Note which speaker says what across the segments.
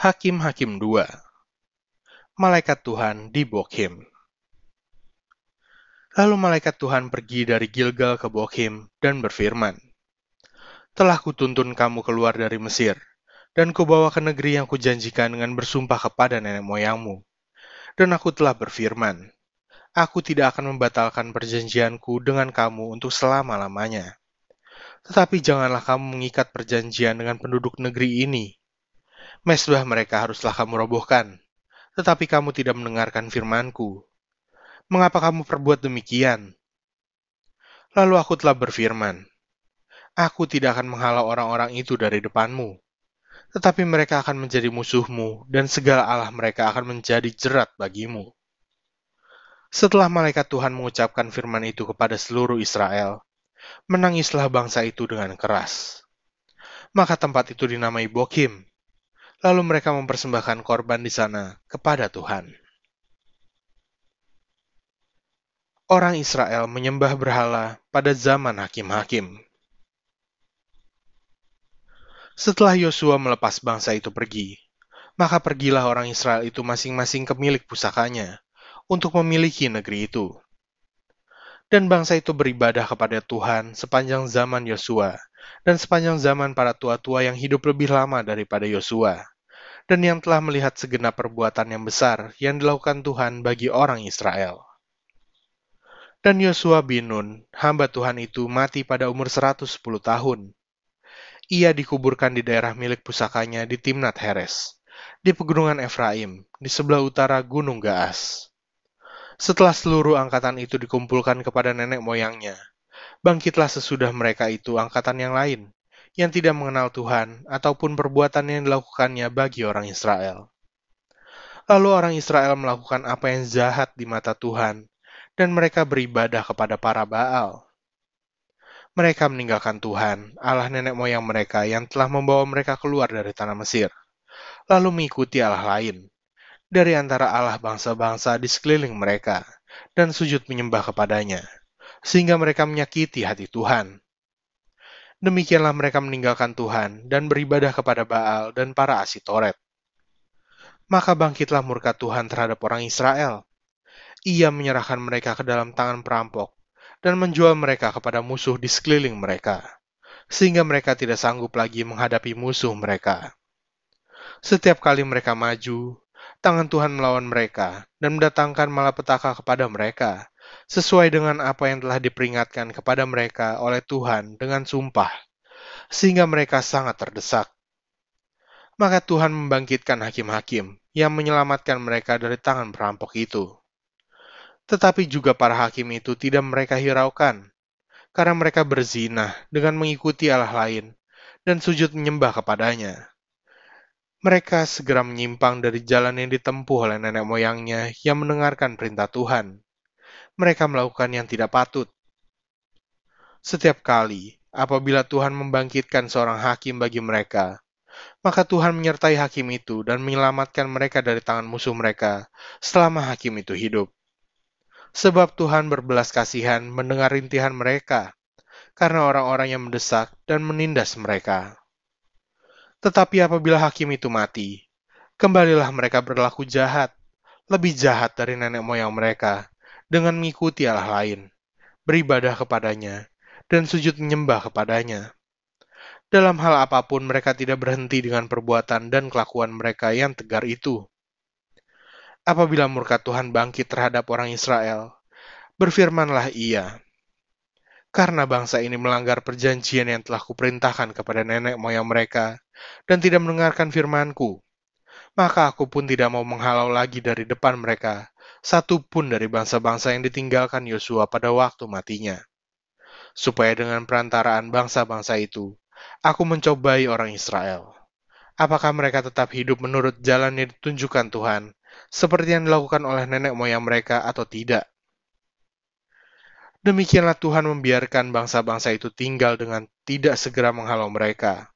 Speaker 1: Hakim-Hakim 2 Malaikat Tuhan di Bokhim Lalu malaikat Tuhan pergi dari Gilgal ke Bokhim dan berfirman, Telah kutuntun kamu keluar dari Mesir, dan kubawa ke negeri yang kujanjikan dengan bersumpah kepada nenek moyangmu. Dan aku telah berfirman, Aku tidak akan membatalkan perjanjianku dengan kamu untuk selama-lamanya. Tetapi janganlah kamu mengikat perjanjian dengan penduduk negeri ini, Mesbah mereka haruslah kamu robohkan, tetapi kamu tidak mendengarkan firmanku. Mengapa kamu perbuat demikian? Lalu aku telah berfirman, Aku tidak akan menghalau orang-orang itu dari depanmu, tetapi mereka akan menjadi musuhmu, dan segala Allah mereka akan menjadi jerat bagimu. Setelah malaikat Tuhan mengucapkan firman itu kepada seluruh Israel, menangislah bangsa itu dengan keras. Maka tempat itu dinamai Bokim, Lalu mereka mempersembahkan korban di sana kepada Tuhan. Orang Israel menyembah berhala pada zaman hakim-hakim. Setelah Yosua melepas bangsa itu pergi, maka pergilah orang Israel itu masing-masing ke milik pusakanya untuk memiliki negeri itu. Dan bangsa itu beribadah kepada Tuhan sepanjang zaman Yosua dan sepanjang zaman para tua-tua yang hidup lebih lama daripada Yosua, dan yang telah melihat segenap perbuatan yang besar yang dilakukan Tuhan bagi orang Israel. Dan Yosua bin Nun, hamba Tuhan itu mati pada umur 110 tahun. Ia dikuburkan di daerah milik pusakanya di Timnat Heres, di pegunungan Efraim, di sebelah utara Gunung Gaas. Setelah seluruh angkatan itu dikumpulkan kepada nenek moyangnya, bangkitlah sesudah mereka itu angkatan yang lain, yang tidak mengenal Tuhan ataupun perbuatan yang dilakukannya bagi orang Israel. Lalu orang Israel melakukan apa yang jahat di mata Tuhan, dan mereka beribadah kepada para Baal. Mereka meninggalkan Tuhan, Allah nenek moyang mereka yang telah membawa mereka keluar dari tanah Mesir, lalu mengikuti Allah lain, dari antara Allah bangsa-bangsa di sekeliling mereka, dan sujud menyembah kepadanya sehingga mereka menyakiti hati Tuhan. Demikianlah mereka meninggalkan Tuhan dan beribadah kepada Baal dan para asitoret. Maka bangkitlah murka Tuhan terhadap orang Israel. Ia menyerahkan mereka ke dalam tangan perampok dan menjual mereka kepada musuh di sekeliling mereka, sehingga mereka tidak sanggup lagi menghadapi musuh mereka. Setiap kali mereka maju, tangan Tuhan melawan mereka dan mendatangkan malapetaka kepada mereka, sesuai dengan apa yang telah diperingatkan kepada mereka oleh Tuhan dengan sumpah, sehingga mereka sangat terdesak. Maka Tuhan membangkitkan hakim-hakim yang menyelamatkan mereka dari tangan perampok itu. Tetapi juga para hakim itu tidak mereka hiraukan, karena mereka berzina dengan mengikuti Allah lain dan sujud menyembah kepadanya. Mereka segera menyimpang dari jalan yang ditempuh oleh nenek moyangnya yang mendengarkan perintah Tuhan mereka melakukan yang tidak patut. Setiap kali apabila Tuhan membangkitkan seorang hakim bagi mereka, maka Tuhan menyertai hakim itu dan menyelamatkan mereka dari tangan musuh mereka selama hakim itu hidup. Sebab Tuhan berbelas kasihan mendengar rintihan mereka, karena orang-orang yang mendesak dan menindas mereka. Tetapi apabila hakim itu mati, kembalilah mereka berlaku jahat, lebih jahat dari nenek moyang mereka, dengan mengikuti Allah lain, beribadah kepadanya, dan sujud menyembah kepadanya. Dalam hal apa pun mereka tidak berhenti dengan perbuatan dan kelakuan mereka yang tegar itu. Apabila murka Tuhan bangkit terhadap orang Israel, berfirmanlah ia, karena bangsa ini melanggar perjanjian yang telah kuperintahkan kepada nenek moyang mereka dan tidak mendengarkan firmanku, maka aku pun tidak mau menghalau lagi dari depan mereka satu pun dari bangsa-bangsa yang ditinggalkan Yosua pada waktu matinya. Supaya dengan perantaraan bangsa-bangsa itu, aku mencobai orang Israel. Apakah mereka tetap hidup menurut jalan yang ditunjukkan Tuhan, seperti yang dilakukan oleh nenek moyang mereka atau tidak? Demikianlah Tuhan membiarkan bangsa-bangsa itu tinggal dengan tidak segera menghalau mereka.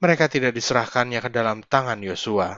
Speaker 1: Mereka tidak diserahkannya ke dalam tangan Yosua.